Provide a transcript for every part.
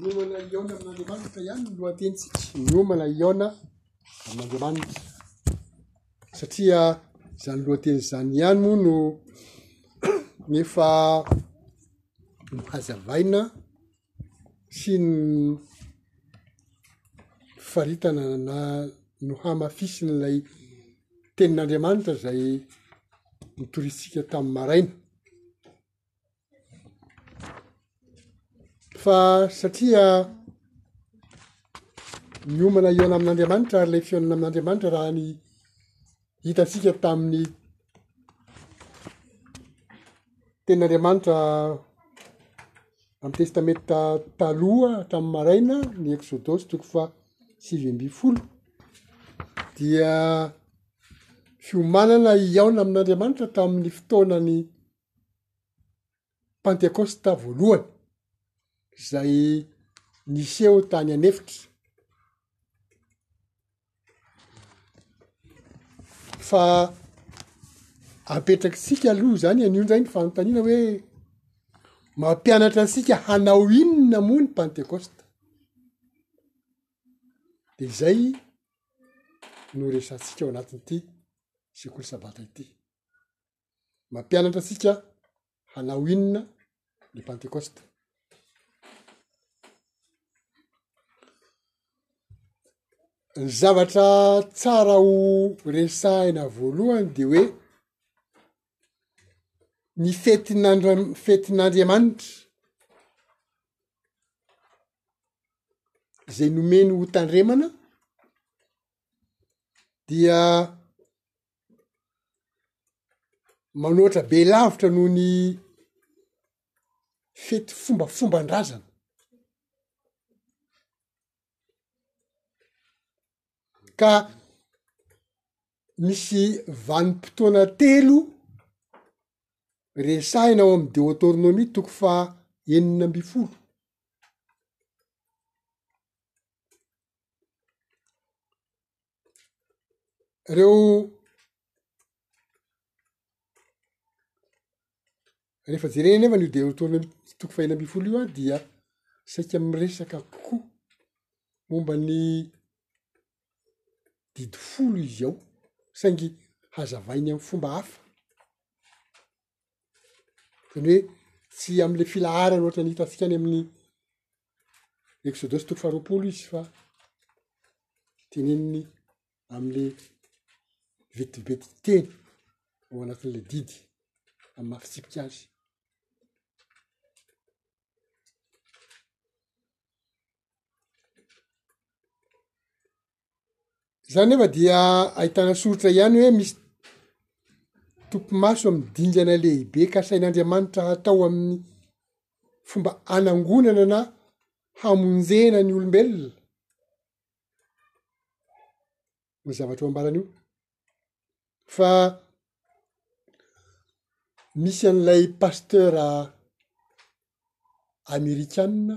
Miomana hihaona amin'Andriamanitra ihany ny lohatenintsika. Miomana hihaona amin'Andriamanitra. Satria izany lohateny izany ihany moa no efa hazavaina sy ny faritana na no hamafisina ilay tenin'Andriamanitra izay notorisika tamin'ny maraina. fa satria miomana hihaona amin'Andriamanitra ary ilay fihaonana amin'Andriamanitra raha ny hitantsika tamin'ny tenin'Andriamanitra amin'ny testamenta taloha hatramin'ny maraina ny eksodosy toko faha sivy amby folo dia fiomanana hihaona amin'Andriamanitra tamin'ny fotoanany Pantekosta voalohany izay niseho tany an'efitra fa apetrakitsika aloha izany anio indray ny fanontaniana hoe mampianatra antsika hanao inona moa ny pantekosta de izay no resatsika ao anatin'ity sekoly sabata ity. Mampianatra antsika hanao inona ny Pantekosta? Ny zavatra tsara ho resahina voalohany de hoe ny fetin'Andra- fetin'Andriamanitra zay nomeny ho tandremana dia manoatra be lavitra noho ny fety fombafomban-drazana ka misy vanim-potoana telo resahina ao amin'ny deotornomia toko faha enina ambin'ny folo Ireo rehefa jerena nefa an'io deotorona toko fahina ambin'ny folo io an dia saika miresaka koa momba ny didy folo izy ao saingy hazavainy amin'ny fomba hafa. Zany hoe tsy amin'ilay filaharana ohatra ny hitantsika any amin'ny Eksodosy toko faharoapolo izy fa teneniny amin'ilay vetibetyy teny ao anatin'ilay didy amin'ny maha fitsipika azy. Izany nefa dia ahitana soritra ihany hoe misy topimaso amin'ny dingana lehibe kasain'Andriamanitra hatao amin'ny fomba hanangonana na hamonjena ny olombelona. Ny zavatra ho ambaran'io fa misy an'ilay pastera amerikanina.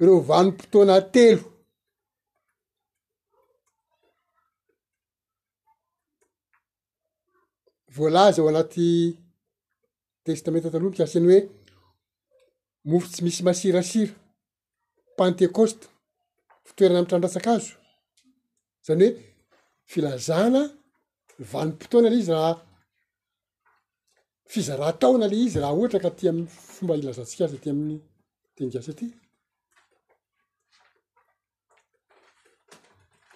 ireo vanim-potoana telo voalaza ao anaty testamenta taloha mikasika ny hoe mofo tsy misy masirasira, pantekosta, fitoerana mitrandratsak'azo, zany hoe filazana ny vanim-potoana le izy raha fizaran-taona le izy raha ohatra ka aty amin'ny fomba ilazantsika azy aty amin'ny teny gasy aty,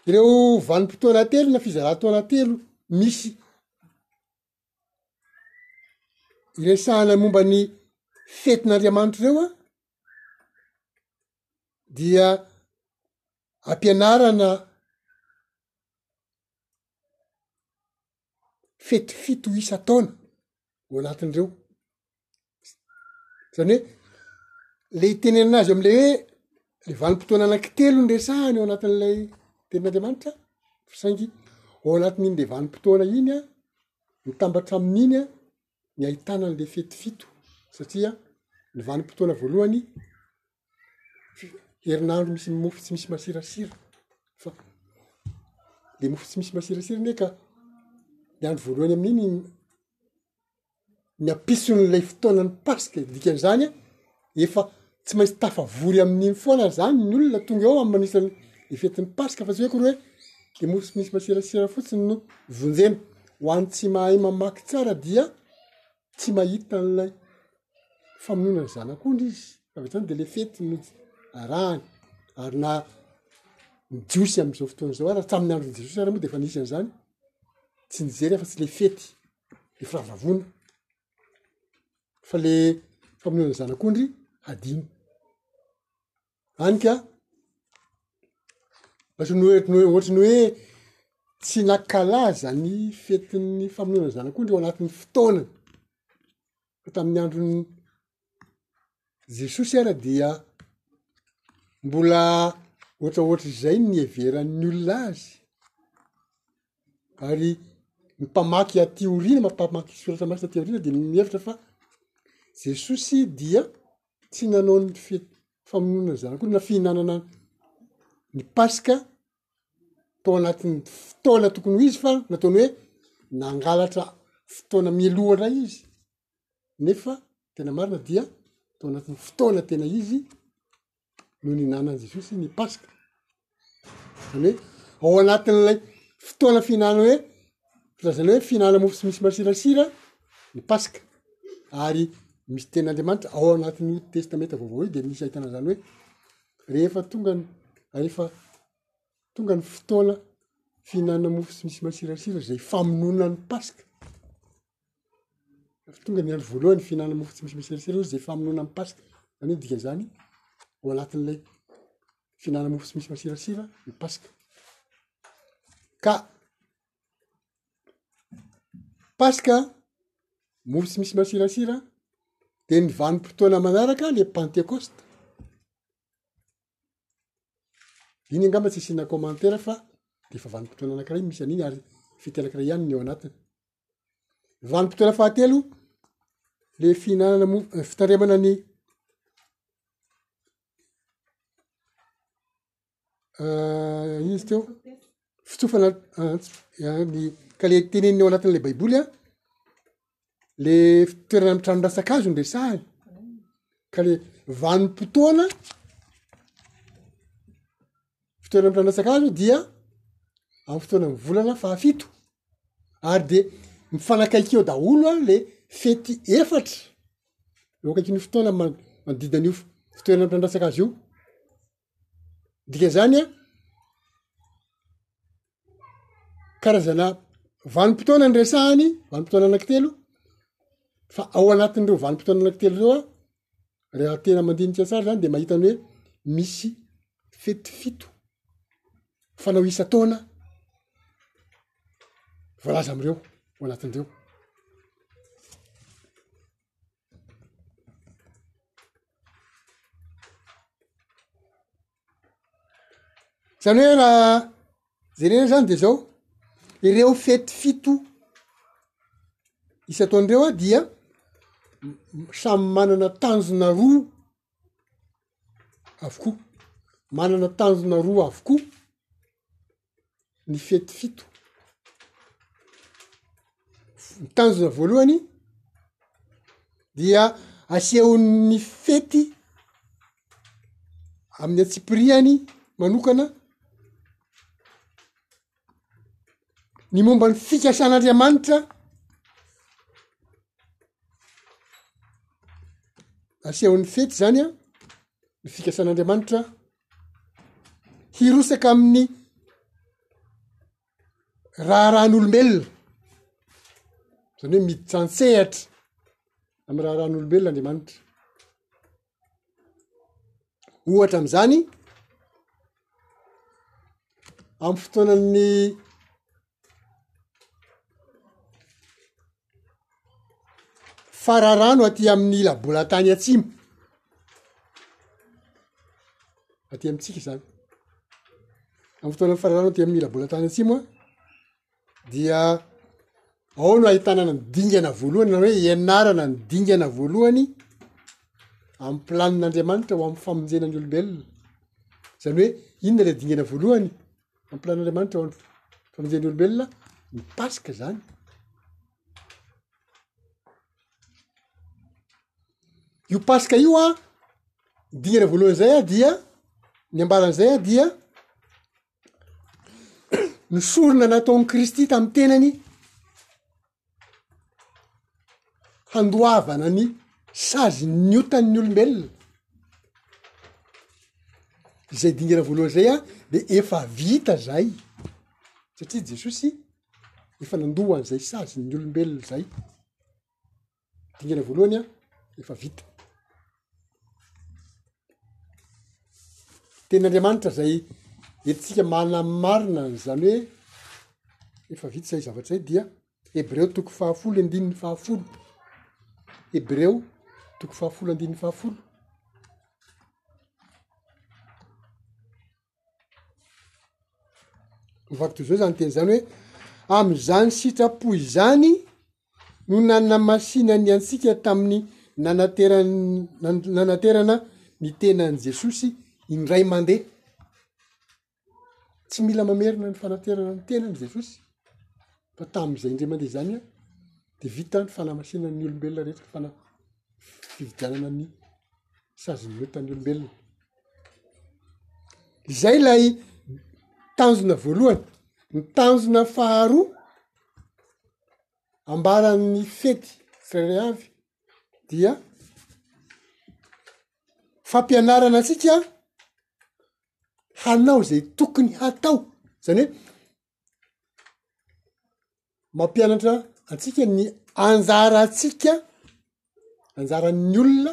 ireo vanim-potoana telo na fizaran-taona telo misy iresahana momba ny fetin'Andriamanitra ireo an dia ampianarana fety fito isan-taona ao anatin'ireo, zany hoe le itenenana azy am'le hoe le vanim-potoana anaky telo no resahany ao anatin'ilay tenin'Andriamanitra fa saingy ao anatin'iny le vanim-potoana iny an, mitambatra amin'iny an, ny ahitana an'le fety fito satria ny vanim-potoana voalohany. Herinandro misy mofo tsy misy masirasira fa le mofo tsy misy masirasira anie ka ny andro voalohany amin'iny ny ampison'ilay fotoanan'ny paska e, dikan'izany an efa tsy maintsy tafavory amin'iny foana zany ny olona tonga eo amin'ny manisana ny fetin'ny paska fa tsy hoe akory hoe le mofo tsy misy masirasira fotsiny no vonjena, ho an'ny tsy mahay mamaky tsara dia. tsy mahita an'ilay famonoana ny zanak'ondry izy, avy hatrany dia le fety no arahany, ary na ny jiosy amin'izao fotoana izao ary hatramin'ny andron'ny jesosy ary moa dia efa nisy an'izany, tsy nijery afa-tsy le fety, le firavavoana, fa le famonoana ny zanak'ondry hadino. any ka ohatrany hoe ohatrany hoe ohatrany hoe tsy nankalaza ny fetin'ny famonoana ny zanak'ondry ao anatin'ny fotoana fa tamin'ny andron'ny jesosy ara dia mbola ohatra ohatra izay ny heveran'ny olona azy ary ny mpamaky aty aoriana mampamaky soratra masina aty aoriana dia mihevitra fa jesosy dia tsy nanao ny fety famonoana ny zanany akory na fihinanana ny paska tao anatin'ny fotoana tokony ho izy fa nataony hoe nangalatra fotoana mialoha ndray izy nefa tena marina dia tao anatin'ny fotoana tena izy no nihinanan'i Jesosy ny paska. zany hoe ao anatin'ilay fotoana fihinanana hoe filazana hoe fihinanana mofo tsy misy masirasira ny paska ary misy tenin'Andriamanitra ao anatin'io testamenta vaovao io de misy ahitana zany hoe rehefa tonga ny rehefa tonga ny fotoana fihinanana mofo tsy misy masirasira zay famonoana ny paska Rehefa tonga ny andro voalohany fihinanana mofo tsy misy misy serasera ozy zay famonoana ny paska zany ny dikan'izany ao anatin'ilay fihinanana mofo tsy misy masirasira ny paska ka paska mofo tsy misy masirasira de ny vanimpotoana manaraka le pantekosta iny angamba tsy asiana kômantera fa de efa vanimpotoana anakiray misy an'iny ary fetin'anakiray ihany ny ao anatiny. Ny vanim-potoana fahatelo, le fihinanana mo- fitandremana ny inona izy teo? Fitsofana ny ka le teneniny ao anatin'ilay baiboly an, le toerana amin'ny tranon-dratsa-kazo no resahiny ka le vanim-potoana. fotoana mpilanasakafo dia amy fotoana amy volana fahafito ary de mifanakaiky eo daholo a le fety efatra eo akaikin'ny fotoana manodidina an'io fotoana mpilanasakafo io dika zany a karazana vanimpotoana ny resahany vanimpotoana anaky telo fa ao anatin'ireo vanimpotoana anaky telo reo a Raha tena mandinika tsara zany de mahita ny hoe misy fety fito fanao isan-taona voalaza am'ireo ho anatin'ireo. zany hoe raha jerena zany de zao ireo fety fito isan-taona ireo a dia samy manana tanjona roa avokoa manana tanjona roa avokoa ny fety fito ny tanjona voalohany dia asehon'ny fety amin'ny antsipiriany manokana ny momba ny fikasan'andriamanitra asehon'ny fety zany an ny fikasan'andriamanitra hirosaka amin'ny raharahan'olombelona zany hoe miditra an-tsehatra amy raharahan'olombelona andriamanitra ohatra am'izany amy fotoanan'ny fararano aty amin'ny ila bolantany atsimo aty amintsika zany am fotoana fararano aty amin'ny ila bolantany atsimo a dia ao no ahitanana ny dingana voalohany na hoe ianarana ny dingana voalohany amy planin'andriamanitra ho am'ny famonjena ny olombelona zany hoe inona le dingana voalohany amin'ny plan'Andriamanitra eo amin'ny famonjen'ny olombelona ny Paska izany. Io Paska io a, ny dingana voalohany izay a dia ny ambarany izay a dia ny sorona nataon'i Kristy tamin'ny tenany handoavana ny sazin'ny otan'ny olombelona, izay dingana voalohany izay an de efa vita zay satria jesosy efa nandoa an'izay sazin'ny olombelona izay, dingana voalohany an efa vita. Teny Andriamanitra izay entintsika manamarina izany hoe efa vita izay zavatra izay dia Hebreo toko fahafolo andininy fahafolo, Hebreo toko fahafolo andininy fahafolo. Mivaky toy izao zany teny zany hoe, amin'izany sitrapo izany no nanamasinany antsika tamin'ny nanateran- nan- nanaterana ny tenan'i Jesosy indray mandeha. Tsy mila mamerina ny fanaterana ny tenan'i Jesosy fa tamin'izay indray mandeha zany an. dia vita ny fanamasinana ny olombelona rehetra fa na fividianana ny sazin'ny otan'ny olombelona izay ilay tanjona voalohany ny tanjona faharoa ambaran'ny fety tsirairay avy dia fampianarana atsika hanao zay tokony hatao zany hoe Mampianatra antsika ny anjarantsika, anjaran'ny olona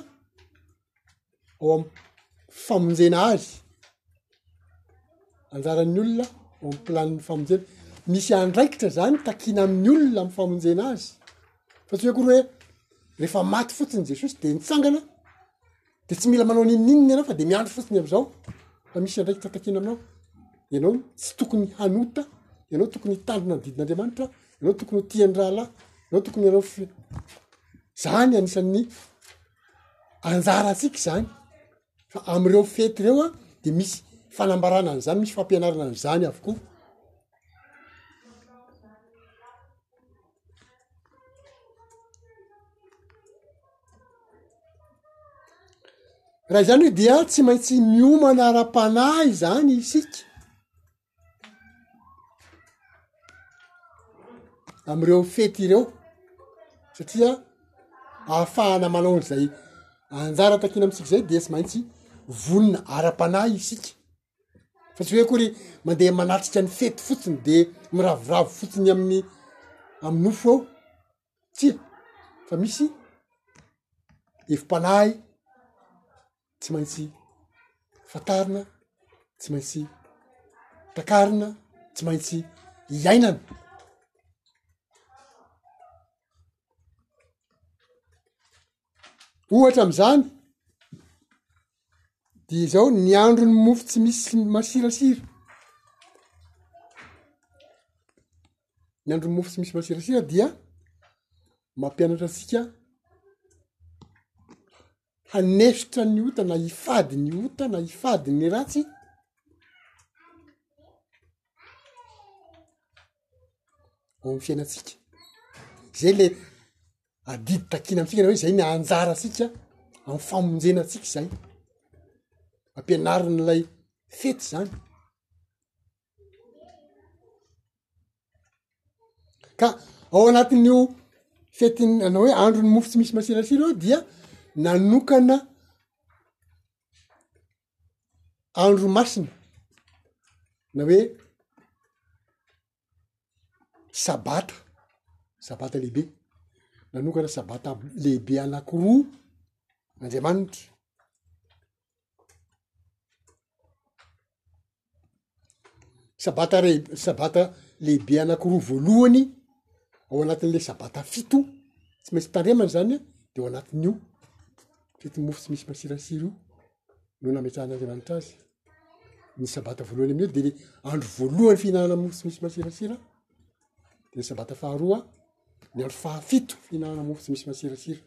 ao amin'ny famonjena azy, anjaran'ny olona ao amin'ny planin'ny famonjena. Misy andraikitra zany takiana amin'ny olona amin'ny famonjena azy fa tsy hoe akory hoe rehefa maty fotsiny Jesosy de nitsangana. de tsy mila manao ninoninona ianao fa de miandry fotsiny am'izao fa misy andraikitra takina aminao ianao tsy tokony hanota ianao tokony hitandrina ny didin'andriamanitra ianao tokony ho tian'ny rahalahy ianao tokony ianao fi zany anisan'ny anjara antsika zany fa am'ireo fety reo a de misy fanambarana an'izany misy fampianarana an'izany avokoa Raha izany hoe dia tsy maintsy miomana ara-panahy izany isika. Amin'ireo fety ireo satria ahafahana manao an'izay anjara takiana amintsika izay dia tsy maintsy vonona ara-panahy isika. fa tsy hoe akory mandeha manatrika ny fety fotsiny de miraviravy fotsiny amin'ny amy nofo ao tsia fa misy hevi-panahy tsy maintsy fantarina tsy maintsy takarina tsy maintsy iainana ohatra am'izany de izao ny andro ny mofo tsy misy masirasira ny andro ny mofo tsy misy masirasira dia mampianatra antsika hanefitra ny ota na hifady ny ota na hifady ny ratsy ao am'y fiainantsika zay le adidy takiana amintsika na hoe zay ny anjara antsika amy famonjena antsika izay ampianarin'ilay fety zany ka ao anatin'io fetin ana hoe andro ny mofo tsy misy masirasira eo dia nanokana andro masina na hoe sabata, sabata lehibe, nanokana sabata lehibe anakiroa Andriamanitra. Sabata re- sabata lehibe anakiroa voalohany ao anatin'le sabata fito tsy maintsy tandremana zany an, de ao anatin'io, fety mofo tsy misy masirasira io, no nametrahan'Andriamanitra azy ny sabata voalohany amin'io de le andro voalohany fihinanana mofo misy masirasira de ny sabata faharoa ny andro fahafito fihinanana mofo tsy misy masirasira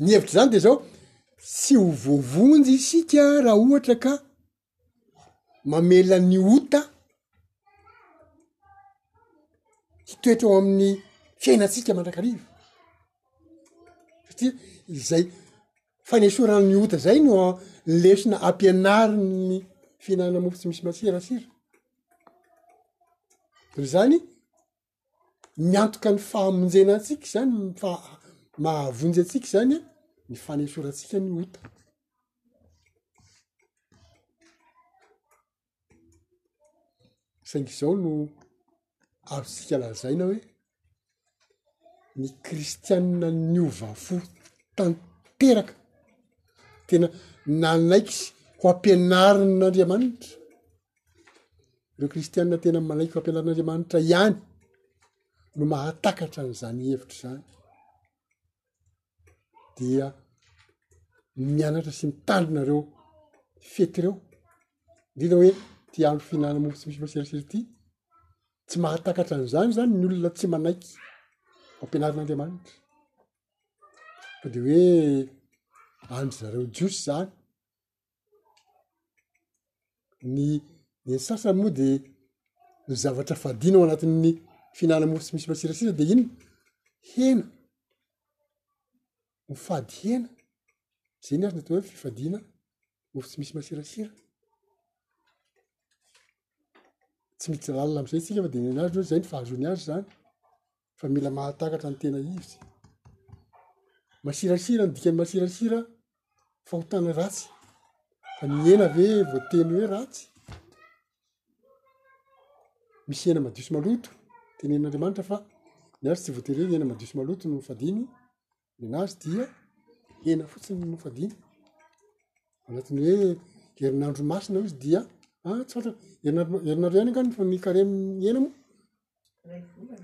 ny hevitry zany de zao tsy ho voavonjy isika raha ohatra ka mamela ny ota hitoetra ao amin'ny fiainantsika mandrakariva satria izay fanesoran'ny ota zay no lesona ampianarin'ny fihinanana mofo tsy misy masirasira toy zany miantoka ny fahamonjena antsika zany ny faha- mahavonjy antsika zany an ny fanesorantsika ny ota saingy zao no azontsika lazaina hoe ny kristianina niova fo tanteraka tena nanaiky ho ampianarin'andriamanitra Ireo kristianina tena manaiky fampianaran'Andriamanitra ihany no mahatakatra an'izany hevitra izany, dia mianatra sy mitandrina ireo fety ireo, indrindra hoe ty andro fihinanana mofo tsy misy masirasiry ty, tsy mahatakatra an'izany zany ny olona tsy manaiky fampianaran'Andriamanitra, koa de hoe andry zareo jiosy zany. ny ny sasany moa de ny zavatra fadiana ao anatin'ny fihinana mofo tsy misy masirasira de inona? Hena, mifady hena, zay ny azo natao hoe fifadiana mofo tsy misy masirasira, tsy miditra lalina am'izay tsika fa de ny an'azy aloha zay ny fahazoany azy zany. fa mila mahatakatra ny tena izy. Masirasira ny dikan'ny masirasira fahotana ratsy. Fa ny hena ve voateny hoe ratsy? Misy hena madio sy maloto, tenenin'Andriamanitra fa ny azy tsy voatery hoe ny hena madio sy maloto no fadiany Nenazy dia hena fotsiny no fadiana. Anatin'ny hoe herinandro masina izy dia ah tsy fatra herinandro herinandro ihany angano fa ny karemy hena moa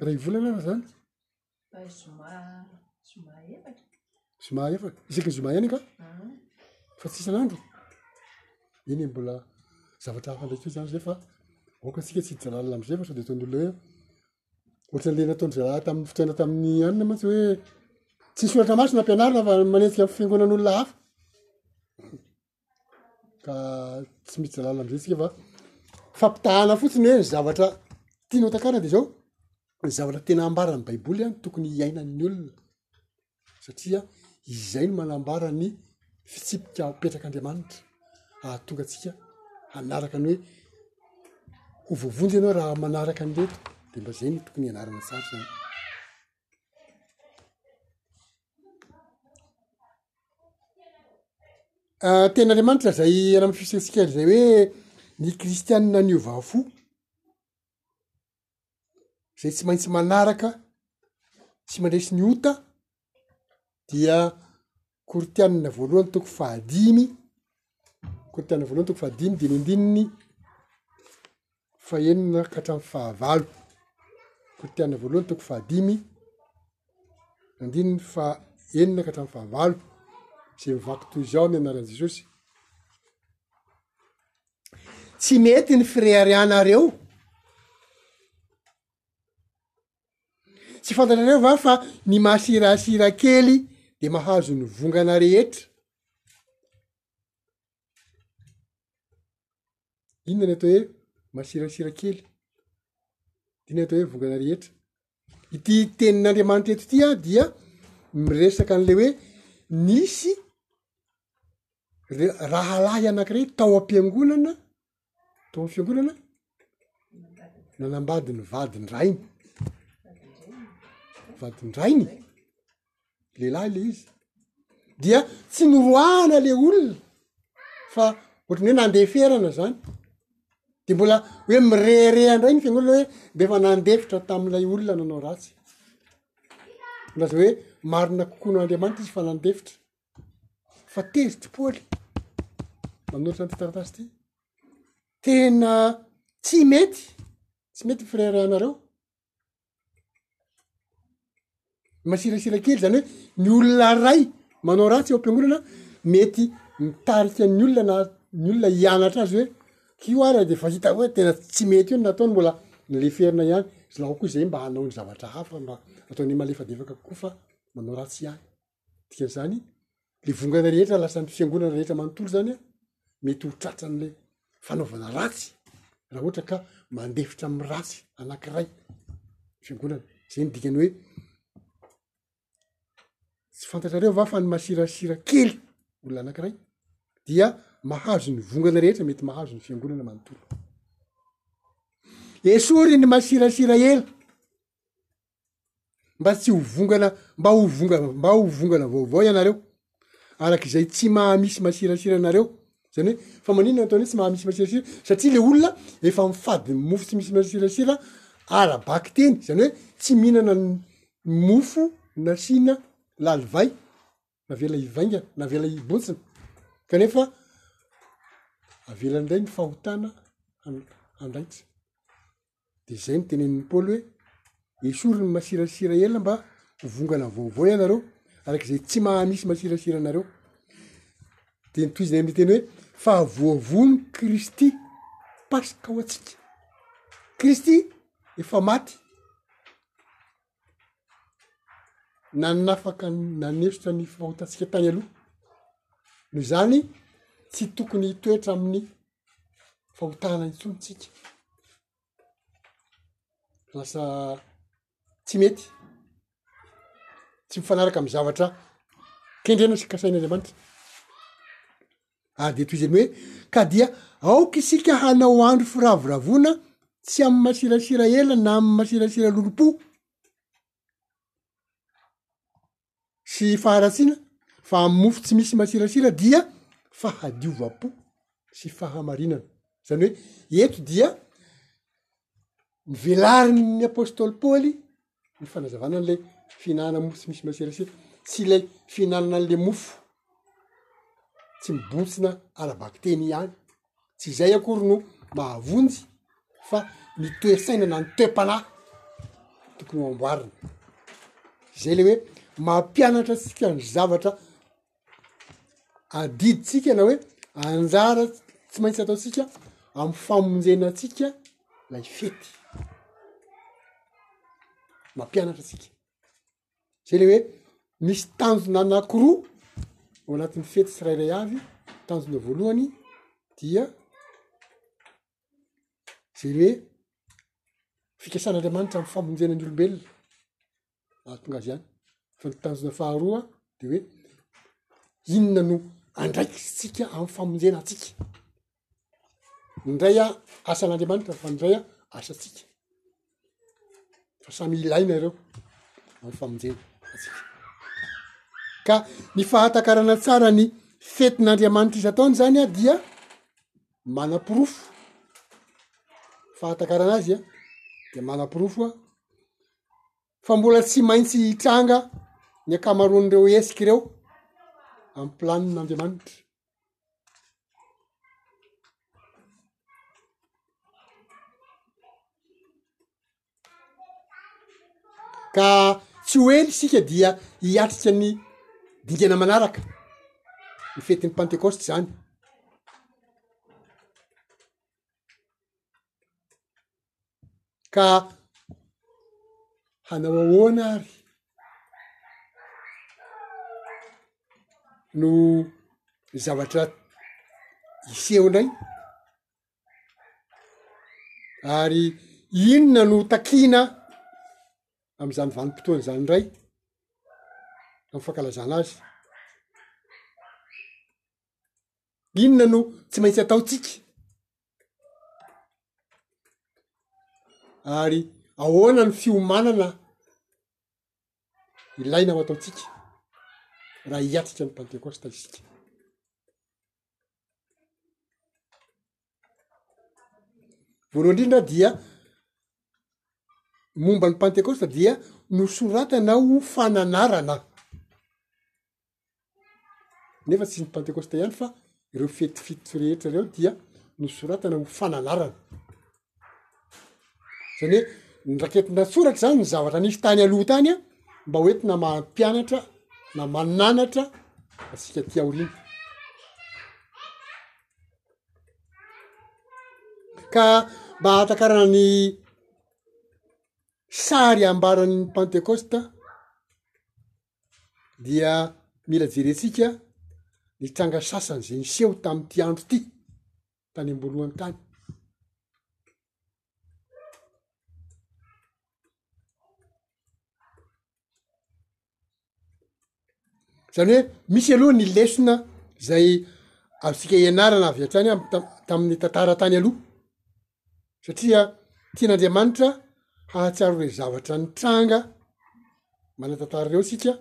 ray volana ara zany zoma efatra isaky ny zoma ihany ka ah. fa tsy isan'andro eny mbola zavatra hafa ndraiky zany zay fa aoka antsika tsy hijalala am'izay fa sao de ataon'olona hoe Ohatrany le nataon-dry zalahy tamin'ny fotoana tamin'ny anona mantsy hoe tsy soratra masina ampianarina fa manenjika amin'ny fiangonan'olona hafa. Ka tsy mitsy zalala amin'izay tsika fa fampitahana fotsiny hoe ny zavatra tiana ho takarina de zao, ny zavatra tena ambaran'ny baiboly any tokony hiainan'ny olona. satria izay no manambara ny fitsipika apetrak'Andriamanitra ahatonga antsika hanaraka ny hoe ho voavonjy ianao raha manaraka ny reto de mba zay no tokony ianarana tsara zany ah, ten'andriamanitra zay ana am' fisentsika ry zay hoe ny kristianina niovafo izay tsy maintsy manaraka sy mandresy ny ota dia koritianina voalohany toko fahadimy koritianina voalohany toko fahadimy diny andininy fahenina ka hatramy fahavalo koritianina voalohany toko fahadimy andininy fa enina ka hatramy fahavalo zay mivaky toy izao ny anaran'i jesosy tsy mety ny fireharehanareo tsy fantatrareo va fa ny masirasira kely de mahazo ny vongana rehetra inona ny atao hoe masirasira kely dina atao hoe vongana rehetra Ity tenin'Andriamanitra eto ity ah dia miresaka an'le hoe nisy re- rahalahy anankiray tao am-piangonana tao am fiangonana nanambady ny vadin-drainy vadin-drainy lehilahy le izy dia tsy noroahana le olona fa ohatran'ny hoe nandeferana zany de mbola hoe mirehareha ndray ny fiangonana hoe mba efa nandefitra tamin'ilay olona nanao ratsy laza hoe marina kokoa no andriamanitra izy fa nandefitra fa tezitra paoly manolotra an'ity taratasy ity tena tsy mety tsy mety frere anareo masirasira kely zany hoe ny olona ray manao ratsy eo am-piangonana mety mitarika ny olona na ny olona hianatra azy hoe io ary de efa hita hoe tena tsy mety io ny nataony mbola leferina ihany zaho koa zay mba hanao ny zavatra hafa mba ataonay malefadefaka kokoa fa manao ratsy ihany dikan'izany le vongana rehetra lasan'ny fiangonana rehetra manontolo zany a mety ho tratran'le fanaovana ratsy raha ohatra ka mandefitra amin'ny ratsy anankiray fiangonana zay ny dikany hoe tsy fantatrareo va fa ny masirasira kely olona anankiray dia mahazo ny vongana rehetra mety mahazo ny fiangonana manontolo esory ny masirasira ela mba tsy ho vongana mba ho vongana mba ho vongana vaovao ianareo araka izay tsy mahamisy masirasira anareo zany hoe fa manina ataony hoe tsy mahamisy masirasira satria le olona efa mifady ny mofo tsy misy masirasira ara-baky teny zany hoe tsy mihinana ny mofo nasiana lalivay navela hivaingana navela hibontsina kanefa avelany indray ny fahotana an- andraikitra Dia izay no tenenin'i Paoly hoe, Esory ny masirasira ela mba ho vongana vaovao ianareo, araka izay tsy mahamisy masirasira anareo. Dia nitohizany amin'ny teny hoe, fa voavono Kristy Paska ho antsika. Kristy efa maty. Nanafaka nanesotra ny fahotantsika tany aloha. Noho izany, tsy tokony hitoetra amin'ny fahotana intsony tsika lasa tsy mety tsy mifanaraka amy zavatra kendrena sy kasain'andriamanitra ary de toizany hoe ka dia aoka isika hanao andro firavoravoana tsy amy masirasira ela na amy masirasira lolompo sy faharatsiana fa amin'ny mofo tsy misy masirasira dia fahadiovam-po sy fahamarinana. Zany hoe eto dia novelarin'ny apostoly Paoly ny fanazavana an'ilay fihinanana mofo tsy misy masirasira, tsy ilay fihinanana an'le mofo tsy mibontsina ara-bakiteny ihany tsy izay akory no mahavonjy fa ny toe-tsaina na ny toe-panahy tokony ho amboarina zay le hoe mampianatra atsika ny zavatra adiditsika na hoe anjara tsy maintsy ataontsika amy famonjena atsika lay fety mampianatra atsika zay le hoe misy tanjona anakiroa ao anatin'ny fety tsirairay avy, tanjona voalohany dia zay le hoe fikasan'Andriamanitra amin'ny famonjena ny olombelona mahatonga azy any, fa ny tanjona faharoa de hoe inona no andraikitsika amin'ny famonjena antsika, Indray an, asan'Andriamanitra fa indray an, asantsika. Fa samy ilaina ireo amin'ny famonjena antsika. Ka ny fahatakarana tsara ny fetin'Andriamanitra isan-taona izany an, dia manaporofo fahatakarana azy an, dia manaporofo an, fa mbola tsy maintsy hitranga ny ankamaroan'ireo hetsika ireo amin'ny planin'Andriamanitra. ka tsy ho ela isika dia hiatrika ny dingana manaraka ny fetin'ny pantekosta zany Ka hanao ahoana ary no zavatra hiseho indray? Ary inona no hotakiana amin'izany vanim-potoana izany indray amin'ny fankalazana azy? Inona no tsy maintsy ataontsika ary ahoana ny fiomanana ilaina ho ataontsika raha hiatrika ny pantekosta isika. Voalohany indrindra dia momba ny pantekosta dia nosoratana ho fananarana. nefa tsy ny pantekosta ihany fa ireo fety fito rehetra ireo dia nosoratana ho fanalarana zany hoe ny raketina tsoratra zany ny zavatra nisy tany aloha tany a mba ho entina mampianatra na mananatra asika ty aoriana ka mba hahatakarana ny sary ambaran'ny pantekosta dia mila jerentsika ny tranga sasany izay niseho tamin'ity andro ity, tany am-boalohany tany. Izany hoe misy aloha ny lesona izay azontsika ianarana avy hatrany amy ta- tamin'ny tantara tany aloha. satria tian'Andriamanitra hahatsiaro ireo zavatra nitranga manan-tantara ireo isika,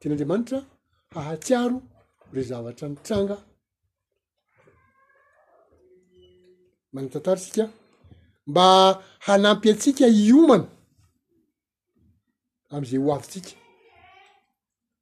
tian'Andriamanitra hahatsiaro ireo zavatra nitranga manan-tantara isika mba hanampy antsika hiomana am'izay ho avintsika.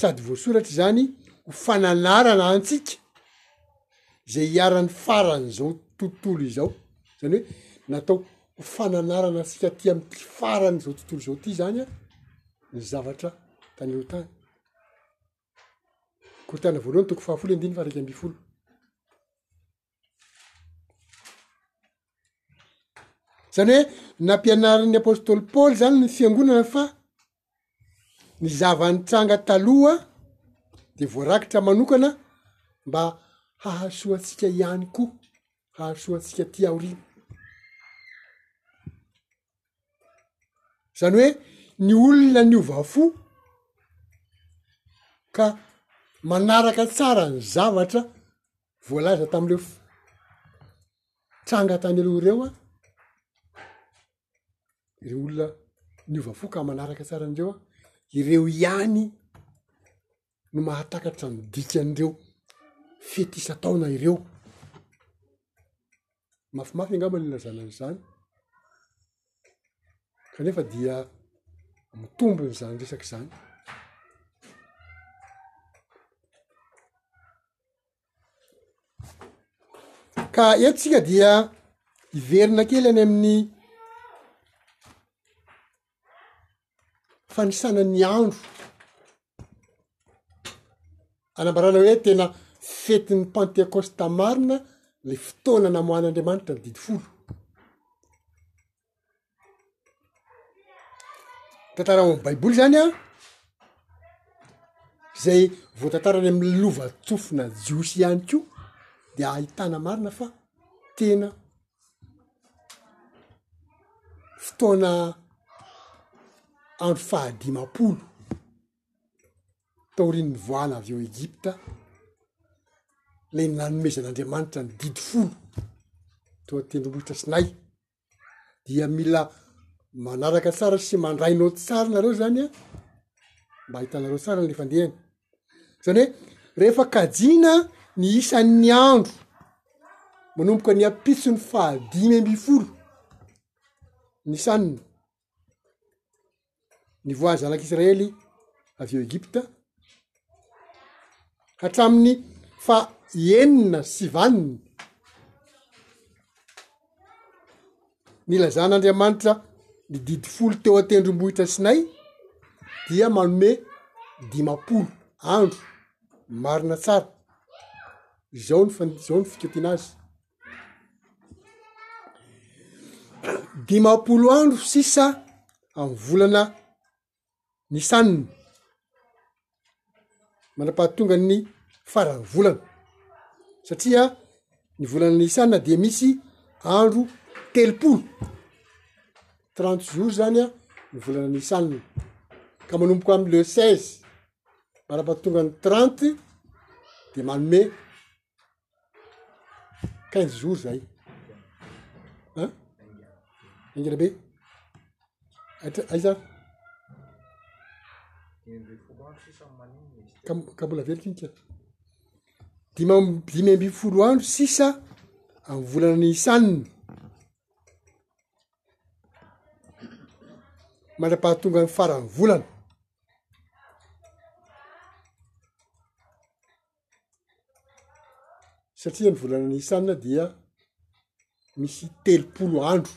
sady voasoratra izany ho fananarana antsika zay hiaran'ny faran'izao tontolo izao, zany hoe natao ho fananarana antsika aty amty faran'izao tontolo izao ty zany an ny zavatra tany aloha tany. Korintana voalohany toko fahafolo andininy faha iraika ambin'ny folo. zany hoe nampianarin'ny apôstôly paoly zany ny fiangonana fa ny zava-nitranga taloha de voarakitra manokana mba hahasoa antsika ihany koa hahasoa antsika aty aoriana zany hoe ny olona niova fo ka manaraka tsara ny zavatra voalaza tamin'ireo tranga tany aloha ireo an, ireo olona niova fo ka manaraka tsara an'ireo an, ireo ihany no mahatakatra ny dikan'ireo fety isan-taona ireo, mafimafy angamba ny ilazana an'izany kanefa dia mitombina izany resaka izany. Ka eto tsika dia hiverina kely any amin'ny fanisana ny andro anambarana hoe tena fetin'ny pantekosta marina le fotoana namoahan'Andriamanitra ny didy folo. tantara ao am baiboly zany an zay voatantarany amy lova tsofina jiosy ihany ko de ahitana marina fa tena fotoana andro fahadimapolo taorian'ny nivoahana avy eo egypta le nanomezan'andriamanitra ny didy folo teo an-tendrombohitra sinay dia mila manaraka tsara sy mandray notes tsara nareo zany an mba hitanareo tsara ny fandehany zany hoe rehefa kajina ny isan'ny andro manomboka ny ampitsony fahadimy ambifolo ny sanina Nivoaha zanak'Israely avy eo Egypta hatramin'ny faha enina sy vaniny nilazan'Andriamanitra ny didy folo teo an-tendrombohitra Sinay dia manome dimampolo andro marina tsara. Izao ny fa- izao ny fiketihana azy. Dimampolo andro sisa amin'ny volana Nisana, manam-pahatongan'ny faran'ny volana satria ny volana Nisana dia misy andro telopolo, trente jours zany an ny volana Nisana ka manomboka amin'ny le seize manam-pahatongan'ny trente dia manome. quinze jours zay an haingana be hatr aiza ka mbola velika iny ka dimy am dimy ambin'ny folo andro sisa amy volana nisanina mandra-pahatonga ny faran'ny volana satria ny volana nisana dia misy telopolo andro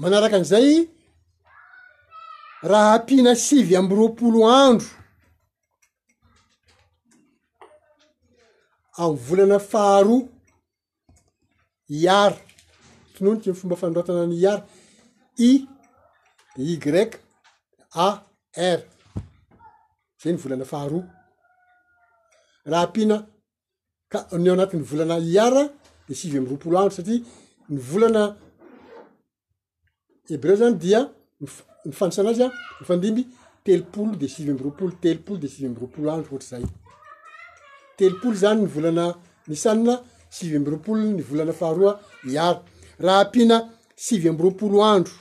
manaraka an'izay raha ampiana sivy amby roapolo andro am'y volana faharoa IR, finoany ny fomba fanoratana ny IR, I, Y, A, R. Zay ny volana faharoa. Raha ampiana ka- ny ao anatin'ny volana IR dia sivy amby roapolo andro satria ny volana. hebreo zany dia ny fanisana azy an mifandimby telopolo de sivy amby roapolo telopolo de sivy amby roapolo andro hoatr'izay telopolo zany ny volana nisanina sivy amby roapolo ny volana faharoa miaro raha ampiana sivy amby roapolo andro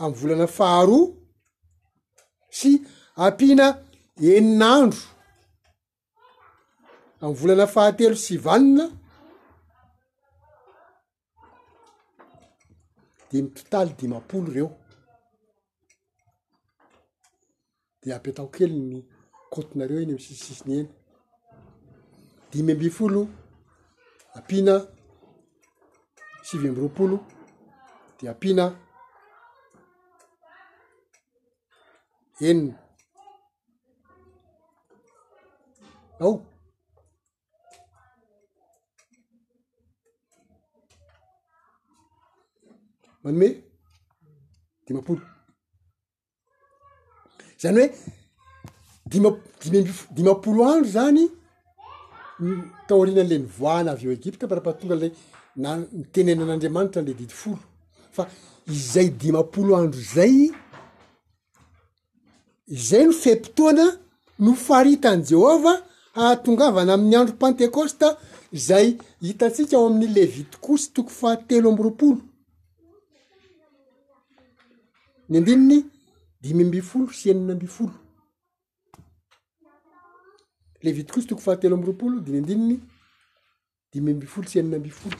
amy volana faharoa sy ampiana enin'andro amin'ny volana fahatelo sy vanina dia mitotaly dimampolo ireo de apetao kely ny kaontinareo eny amin'ny sisisisiny eny dimy ambin'ny folo ampiana sivy amby roapolo de ampiana enina ao manome dimampolo zany hoe dima- dimy amby fo- dimampolo andro zany taorian'le nivoahana avy eo egipta par rapport tonga le na nitenenan'andriamanitra an'le didy folo fa izay dimampolo andro zay Izay no fe-potoana nofaritan'i Jehovah hahatongavana amin'ny andro Pantekôsta, izay hitantsika ao amin'ny Levitikosy toko fahatelo amby roapolo, ny andininy dimy amby folo sy enina amby folo. Levitikosy toko fahatelo amby roapolo dimy andininy dimy amby folo sy enina amby folo.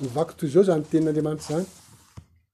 Mivaky toy izao izany tenin'Andriamanitra izany.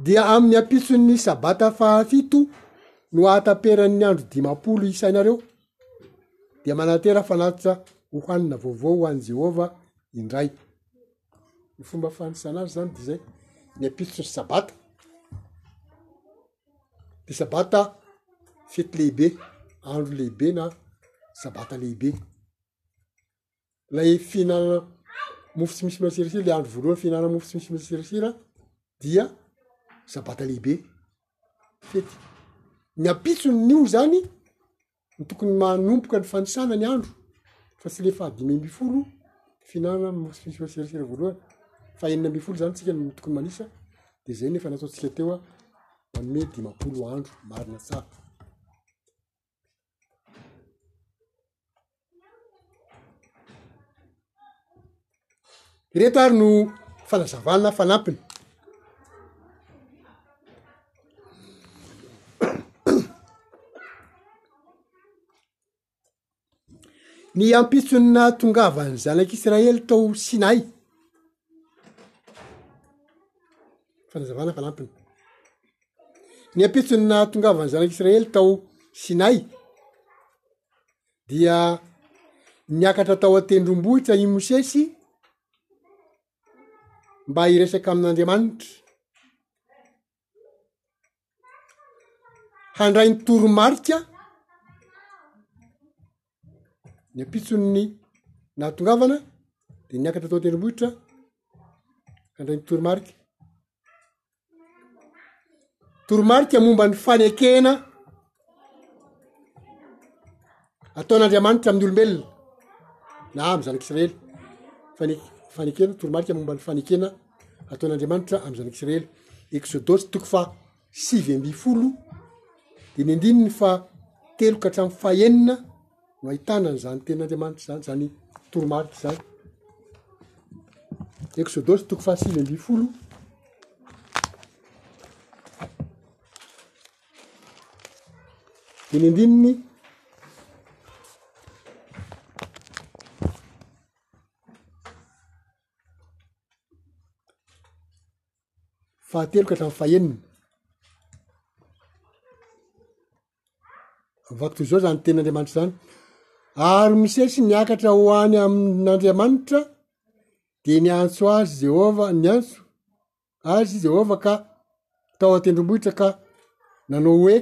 dia amin'ny ampitson'ny sabata fahafito no ahataperan'ny andro dimampolo isainareo, dia manantena fanatitra hohanina vaovao ho an'i Jehovah indray. Ny fomba fanisana azy izany dia izay, ny ampitson'ny sabata, ny sabata fety lehibe, andro lehibe na sabata lehibe. lay fihinanana mofo tsy misy masirasira le andro voalohany fihinanana mofo tsy misy masirasira dia sabata lehibe fety ny ampitson'io zany ny tokony manomboka ny fanisana ny andro fa tsy le fahadimy amby folo fihinanana mofo tsy misy masirasira voalohany fa enina amby folo zany tsika no tokony manisa de zay ny efa nataontsika teo a manome dimampolo andro marina tsara. ireto ary no fanazavana fanampiny ny ampitson'ny nahatongavany zanak'isiraely tao sinay fanazavana fanampiny ny ampitsony nahatongavany zanak' israely tao sinay dia niakatra tao an-tendrombohitra i mosesy mba hiresaka amin'andriamanitra handray ny toromarika ny ampitson'ny nahatongavana dia niakatra tao an-tendrombohitra handray ny toromarika toromarika momba ny fanekena ataon'Andriamanitra amin'ny olombelona na amin'ny zanak'israely fane- fanekena toromarika momba ny fanekena ataon'Andriamanitra amin'ny zanak'israely eksodosy toko faha sivy amby folo dimy andininy fa telo ka hatramin'ny fahenina no ahitana an'izany tenin'Andriamanitra zany zany toromarika zany eksodosy toko faha sivy amby folo Eny andininy fahatelo ka hatramin'ny fahenina. Vaky toy izao zany tenin'Andriamanitra zany. Ary Mosesy niakatra ho any amin'Andriamanitra dia niantso azy Jehovah niantso azy i Jehovah ka tao an-tendrombohitra ka nanao hoe,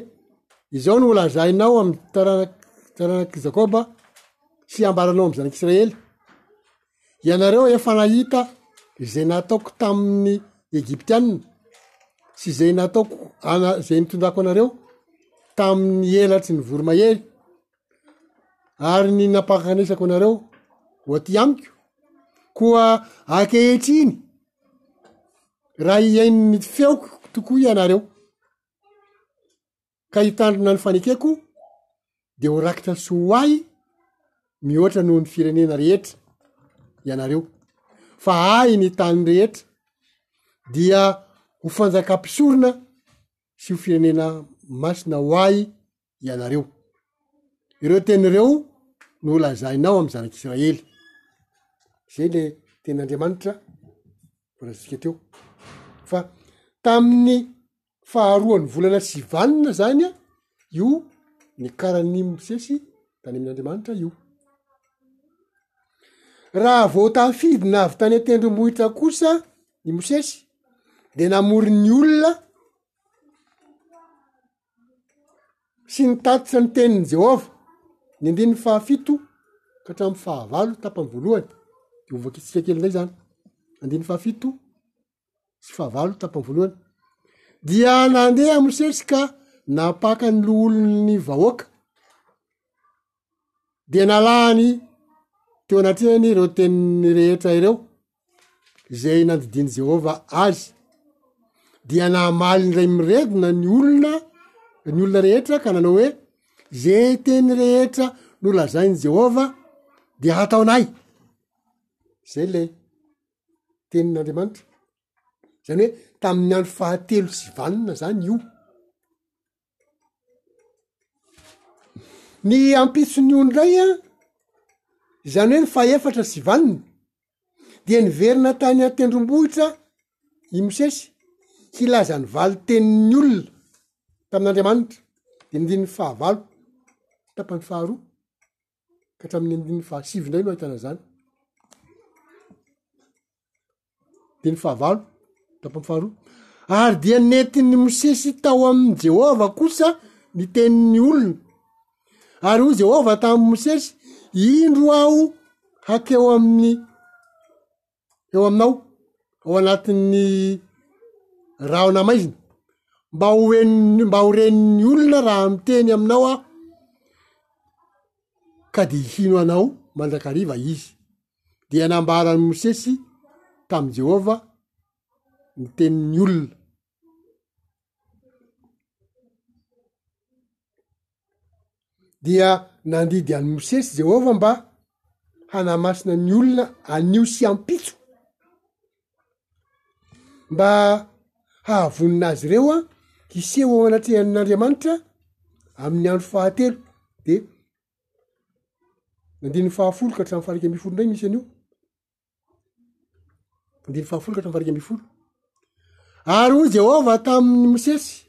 Izao no holazainao amin'ny taranak'i taranak'i Jakoba sy hambaranao amin'ny zanak'Israely, Ianareo efa nahita izay nataoko tamin'ny Egyptiana sy izay nataoko ana- izay nitondrako anareo tamin'ny elatry ny voromahery. ary ny nampankanesako anareo ho aty amiko, koa ankehitriny raha hihaino feoko tokoa ianareo ka hitandrina ny fanekeko de ho rakitra soa ho ahy mihoatra noho ny firenena rehetra ianareo, fa ahy ny tany rehetra dia ho fanjaka mpisorona sy ho firenena masina ho ahy. ianareo. Ireo teny ireo no holazainao amin'ny zanak'Isiraely. Izay ilay tenin'Andriamanitra voalazantsika teo. Fa tamin'ny faharoan'ny volana sivanina zany io nikaran'ny Mosesy tany amin'Andriamanitra io. Raha vao tafidina avy tany an-tendrombohitra kosa i Mosesy de namory ny olona sy ny tatitra ny tenin'i Jehovah, ny andininy fahafito ka hatramin'ny fahavalo tapany voalohany, de ho vakitsika kely indray zany, andininy fahafito sy fahavalo tapany voalohany, dia nandeha Mosesy ka nampaka ny loholon'ny vahoaka. dia nalany teo anatrehany ireo teniny rehetra ireo izay nandidian'i Jehovah azy, dia namaly indray miredona ny olona ny olona rehetra ka nanao hoe ze teny rehetra nolazain'i Jehovah dia hataonay. Zay le tenin'Andriamanitra. Zany hoe tamin'ny andro fahatelo sy vanona zany io. Ny ampitson'io indray an, izany hoe ny fahefatra sy vaniny dia niverina tany an-tendrombohitra i Mosesy hilaza ny valin-tenin'ny olona tamin'Andriamanitra, ny andininy fahavalo tapany faharoa. ka hatramin'ny andininy fahasivy indray no ahitana izany. Dia ny fahavalo, tapany faharoa. Ary dia nentin'ny Mosesy tao amin'i Jehovah kosa ny tenin'ny olona. Ary hoy Jehovah tamin'i Mosesy, indro aho hakeo amin'ny eo aminao ao anatin'ny rahona maizina, mba ho henon'ny mba ho ren'ny olona raha miteny aminao aho ka dia hino anao mandrakariva izy. Dia nambaran'i Mosesy tamin'i Jehovah ny tenin'ny olona. dia nandidy an'i Mosesy Jehovah mba hanamasina ny olona anio sy ampitso, mba hahavonona azy ireo an hiseho ao anatrehan'Andriamanitra amin'ny andro fahatelo de andininy fahafolo ka hatramin'ny faha iraika ambin'ny folo indray misy an'io. Andininy fahafolo ka hatramin'ny faha iraika ambin'ny folo. Ary hoy Jehovah tamin'i Mosesy,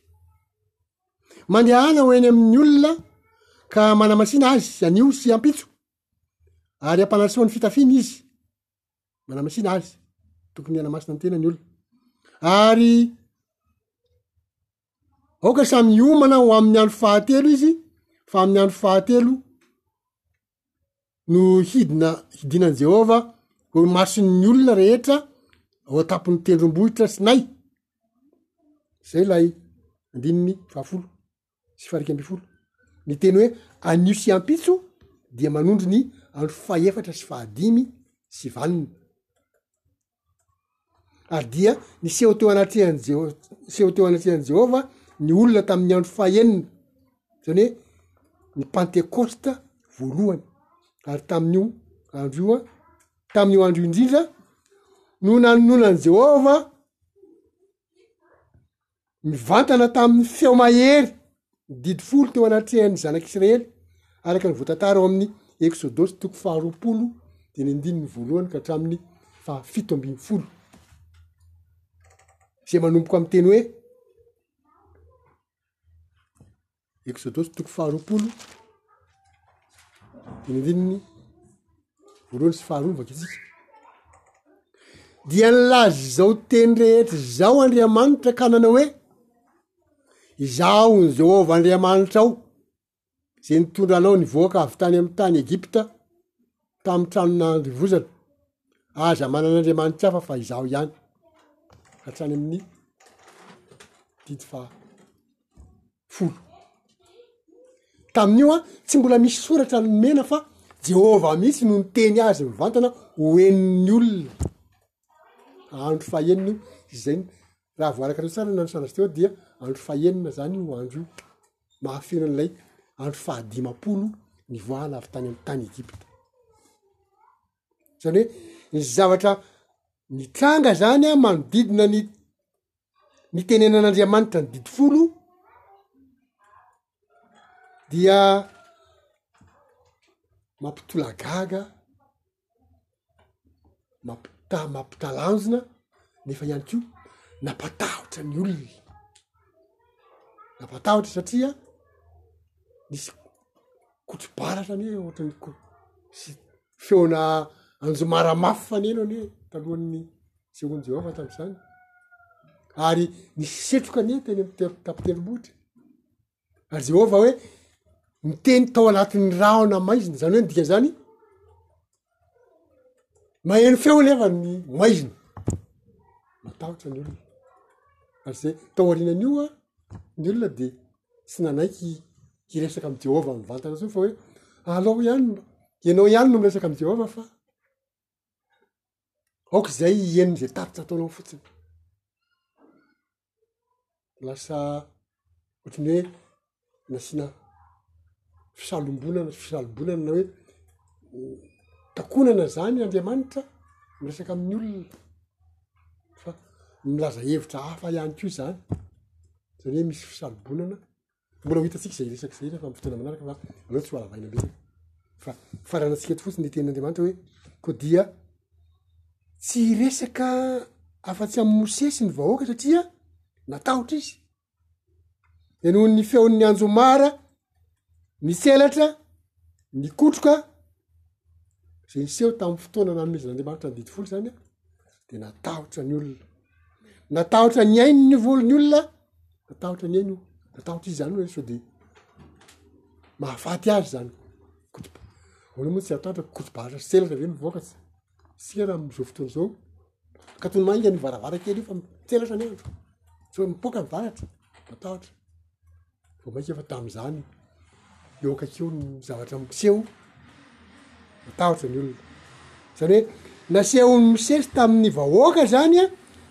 mandehana ho eny amin'ny olona ka manamasina azy anio sy ampitso, ary ampanasoa ny fitafiany izy, manamasina azy, tokony hanamasina ny tenany olona, ary aoka samy hiomana ho amin'ny andro fahatelo izy, fa amin'ny andro fahatelo no hidina hidinan'i Jehovah ho eo imason'ny olona rehetra ao an-tampon'ny tendrombohitra Sinay. Izay ilay andininy fahafolo sy faharika ambin'ny folo. Ny teny hoe anio sy ampitso dia manondro ny andro fahefatra sy fahadimy sy valiny. ary dia niseho teo anatrehan'i Jeho- niseho teo anatrehan'i Jehovah ny olona tamin'ny andro fahenina, zany hoe ny pantekosta voalohany, ary tamin'io andro io an, tamin'io andro io indrindra no nanonona an'i Jehovah. mivantana tamin'ny feo mahery ny didy folo teo anatrehan'ny zanak'israely araka ny voatantara ao amin'ny eksodosy toko faharoapolo dia ny andininy voalohany ka hatramin'ny fahafito ambin'ny folo zay manomboka amin'ny teny hoe Eksodosy toko faharoapolo, ny andininy voalohany sy faharoa vakitsika. Dia nilaza izao teny rehetra izao Andriamanitra ka nanao hoe, izaho ny Jehovah Andriamanitrao, izay nitondra anao nivoaka avy tany amin'ny tany Egypta. tamin'ny tranon'andivozana, aza manana andriamanitra hafa fa izaho ihany, hatrany amin'ny didy faha folo. Tamin'io an, tsy mbola misy soratra nomena fa Jehovah mihitsy no niteny azy mivantana ho henon'ny olona. Andro fahenina io, izay raha voarakatra tsara na ny sanatridio dia andro fahenina zany io andro io. mahafeno an'ilay andro fahadimampolo nivoahana avy tany amin'ny tany Egypta. Zany hoe ny zavatra mitranga zany a manodidina ny ny tenenan'Andriamanitra ny didy folo dia mampitolagaga mampita- mampitalanjona nefa ihany ko nampatahotra ny olona nampatahotra satria nisy kotri-baratra anie ohatra ny ko- sy feona anjomara mafy faneno anie talohan'ny sehoan'i Jehovah tamin'izany ary nisy setroka anie teny am-te- tampon-tendrombohitra ary Jehovah hoe niteny tao anatin'ny rahona maizina, zany hoe ny dika zany maheno feo anefa ny maizina, matahotra ny olona, ary zay tao aorianan'io oa ny olona de tsy nanaiky hiresaka am' Jehovah mivantana zao fa hoe alao ihany mba ianao ihany no miresaka am' Jehovah fa aoka izay hieno ze tatitra ataonao fotsiny. lasa ohatran'ny hoe nasiana fisalombonana fisalombonana na hoe takonana zany andriamanitra miresaka amin'ny olona fa milaza hevitra hafa ihany ko zany zany hoe misy fisalobonana Mbola ho hitantsika izay resaka izay rehefa amin'ny fotoana manaraka fa aleo tsy ho halavaina be. Fa faranantsika eto fotsiny ny tenin'Andriamanitra hoe koa dia tsy hiresaka afa-tsy amin'ny Mosesy ny vahoaka satria natahotra izy. De noho ny feon'ny anjomara nitselatra, nikotroka, zay niseho tamin'ny fotoana nanomezan'Andriamanitra ny didy folo zany a. de natahotra ny olona natahotra ny ainy ny volony olona natahotra ny ainy o natahotra izy zany hoe sao de mahafaty azy zany kotoba oana moa tsy ataotra kotobara selatra ve mivoaka tsy sika raha am'izao fotoana zao ka tony mainga ny varavara kely io fa mitselatra ny andro sao mipoaka ny varatra matahotra Vao mainka efa tamin'izany eo akaikio ny zavatra miseho, matahotra ny olona. Zany hoe nasehon'i Mosesy tamin'ny vahoaka zany a,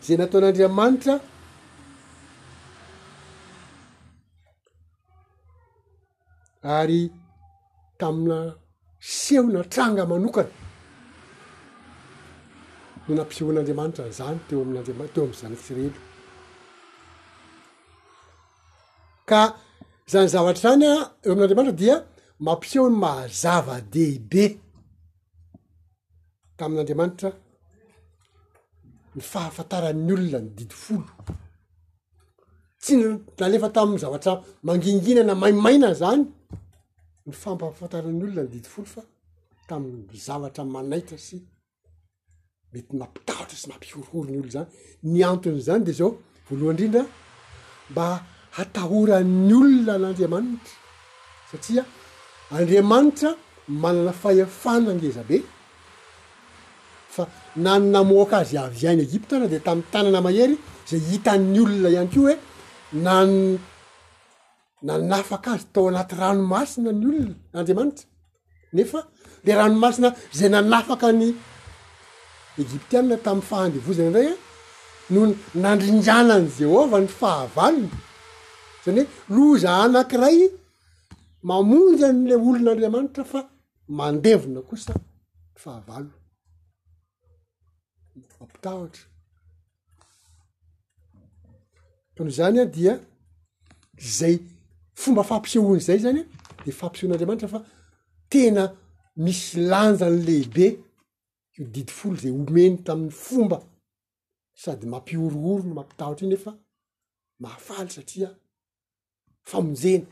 zay nataon'Andriamanitra ary tamina seho na tranga manokana no nampisehoan'Andriamanitra an'izany teo amin'Andriamanitra, teo amin'ny zanak'Israely. Ka izany zavatra izany a, eo amin'Andriamanitra dia mampiseho ny maha zava-dehibe tamin'Andriamanitra ny fahafantaran'ny olona ny didy folo. Tsy n- nalefa tamin'ny zavatra manginginana maimaina zany ny fampahafantaran'ny olona ny didy folo fa tamin'ny zavatra manaitra sy. mety nampitahotra sy nampihorohoro ny olo zany ny antony zany de zao voalohany indrindra mba hatahoran'ny olona an'andriamanitra satria andriamanitra manana fahefana ngezabe fa na ny namoaka azy avy ainy egipta ara de tamin'ny tanana mahery zay hitan'ny olona ihany ko hoe na nanafaka azy tao anaty ranomasina ny olona andriamanitra nefa le ranomasina zay nanafaka ny egyptianina tamin'ny fahandevozana indray a no nandringanan'i jehovah ny fahavalony zany hoe loza anankiray mamonjy an'le olon'andriamanitra fa mandevona kosa ny fahavalony ampitahotra to noho izany a dia zay fomba fampisehoany zay zany a de fampisehoan'andriamanitra fa tena misy lanjany lehibe io didy folo zay omeny tamin'ny fomba sady mampihorohoro no mampitahotra io nefa mahafaly satria famonjena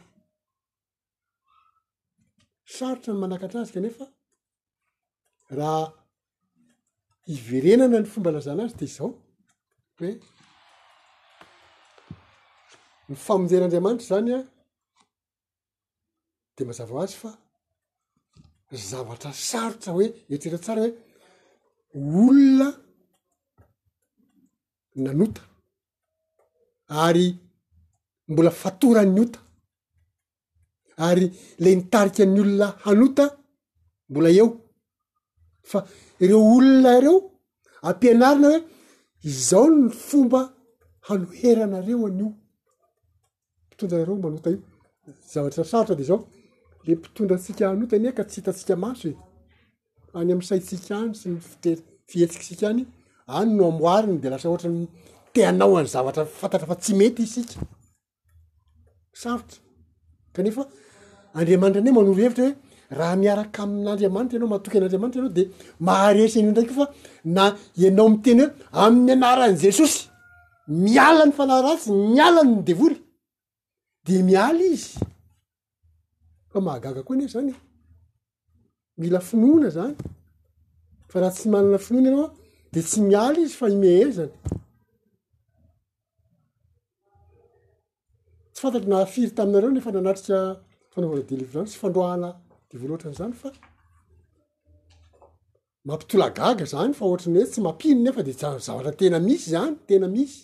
Sarotra ny manakatra azy kanefa raha hiverenana ny fomba lazana azy dia izao hoe ny famonjen'Andriamanitra izany an dia mazava ho azy fa zavatra sarotra hoe eritrereto tsara hoe olona nanota ary mbola fatoran'ny ota ary le nitarika ny olona hanota mbola eo fa ireo olona ireo ampianarina hoe izao ny fomba hanoheranareo an'io mpitondra ireo manota io, zavatra sarotra de zao, le mpitondra antsika hanota anie ka tsy hitantsika maso e, any amin'ny saintsika any sy ny fite- fihetsikisika any, any no amboariny de lasa ohatran'ny te hanao an'ny zavatra fantatra fa tsy mety isika, sarotra, kanefa Andriamanitra anie manoro hevitra hoe raha miaraka amin'Andriamanitra ianao matoky an'Andriamanitra ianao de maharesy an'io ndraiky io fa na ianao miteny hoe amin'ny anaran'i Jesosy. miala ny fanahy ratsy, miala ny devoly, de miala izy. Fa mahagaga koa anefa zany e! Mila finoana zany, fa raha tsy manana finoana ianao de tsy miala izy fa imehezany. Tsy fantatro na firy taminareo no efa nanatrika fanaovana délivrance, fandroahana devoly ohatran'izany fa mampitolagaga zany fa ohatran'ny hoe tsy mampino nefa de ja- zavatra tena misy zany, tena misy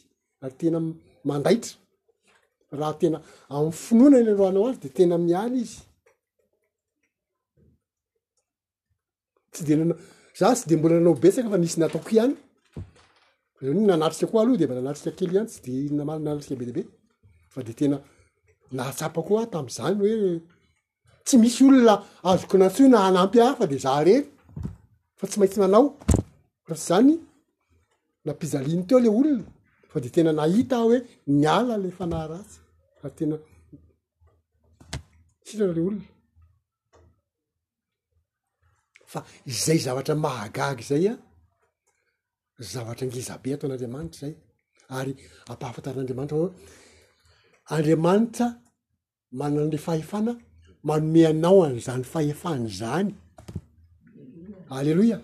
ary tena m- mandaitra. Raha tena amin'ny finoana ny androanao azy de tena miala izy. tsy de nanao za tsy de mbola nanao betsaka fa nisy nataoko ihany zao ny nanatrika koa aloha de mba nanatrika kely ihany tsy de inona marina nanatrika be dia be fa de tena nahatsapa koa aho tam'zany hoe tsy misy olona azoko nantsoina hanampy ahy fa de za rery fa tsy maintsy manao raha tsy zany nampijaliny teo le olona fa de tena nahita aho hoe niala le fanahy ratsy fa tena sitrana le olona. fa izay zavatra mahagaga izay an zavatra ngizabe ataon'andriamanitra izay ary ampahafantaran'andriamanitra hoe andriamanitra manana le fahefana manome anao an'izany fahefana izany aleloia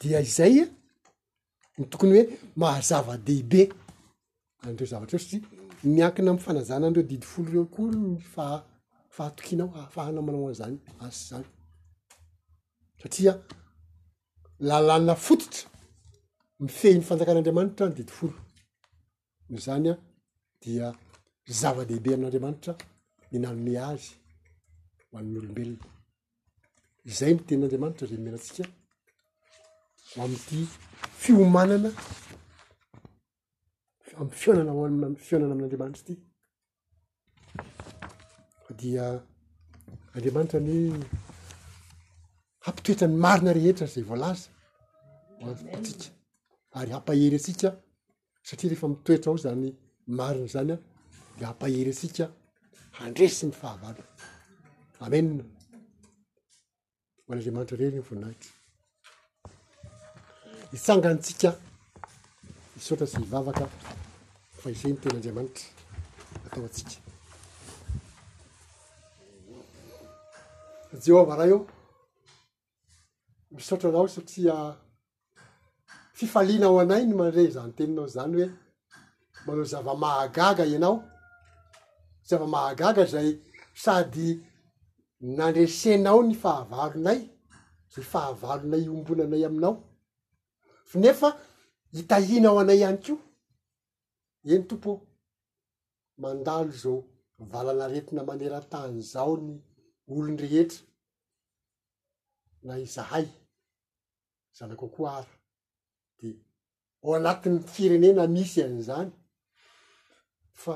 dia izay an ny tokony hoe maha-zava-dehibe an'ireo zavatra ireo satria miankina amin'ny fanajana an'ireo didy folo ireo koa ny faha- fahatokianao hahafahana manao an'izany asa izany satria lalàna fototra mifehy ny fanjakan'Andriamanitra ny didy folo. noho izany a dia zava-dehibe amin'Andriamanitra ny nanome azy ho an'ny olombelona izay ny tenin'Andriamanitra izay nomena antsika ho amin'ity fiomanana amin'ny fihaonana ao amin'ny fihaonana amin'Andriamanitra ity dia Andriamanitra anie hampitoetra ny marina rehetra zay voalaza hoantsika ary hampahery antsika satria rehefa mitoetra ao zany marina zany a de hampahery antsika handresy ny fahavalona amena ho an'Andriamanitra irery ny voninahitra. Hitsangantsika hisaotra sy hivavaka fa izay ny ten'Andriamanitra atao antsika. Jehovah Ray ô, misaotra anao satria fifaliana ao anay ny mandre izany teninao izany hoe manao zava-mahagaga ianao zava-mahagaga zay sady nandresenao ny fahavalonay zay fahavalonay iombonanay aminao fa nefa hitahiana ao anay ihany ko eny tompo ô mandalo izao valanaretina maneran-tany zao ny olon-drehetra na izahay zanako koa ary de ao anatin'ny firenena misy an'izany fa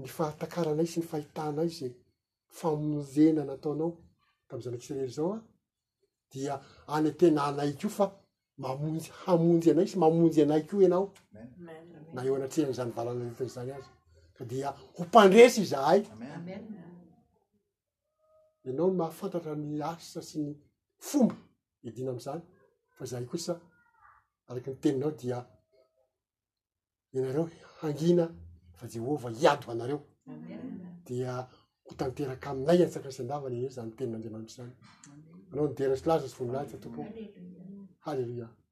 ny fahatakaranay sy ny fahitanay ze famonjena nataonao tamy zanak'i Israely zao an, dia anantenanay koa fa mamonjy hamonjy anay sy mamonjy anay koa ianao na eo anatrehan'izany valan'aretina izany aza ka dia ho mpandresy izahay. Ianao no mahafantatra ny asa sy ny fomba hiadiana amin'izany, fa izahay kosa, araka ny teninao, dia ianareo hangina fa Jehovah hiady ho anareo. Dia ho tanteraka aminay antsaka sy andavana izany tenin'Andriamanitra izany. Anao ny dera sy laza sy voninahitra, Tompo. Haleloia.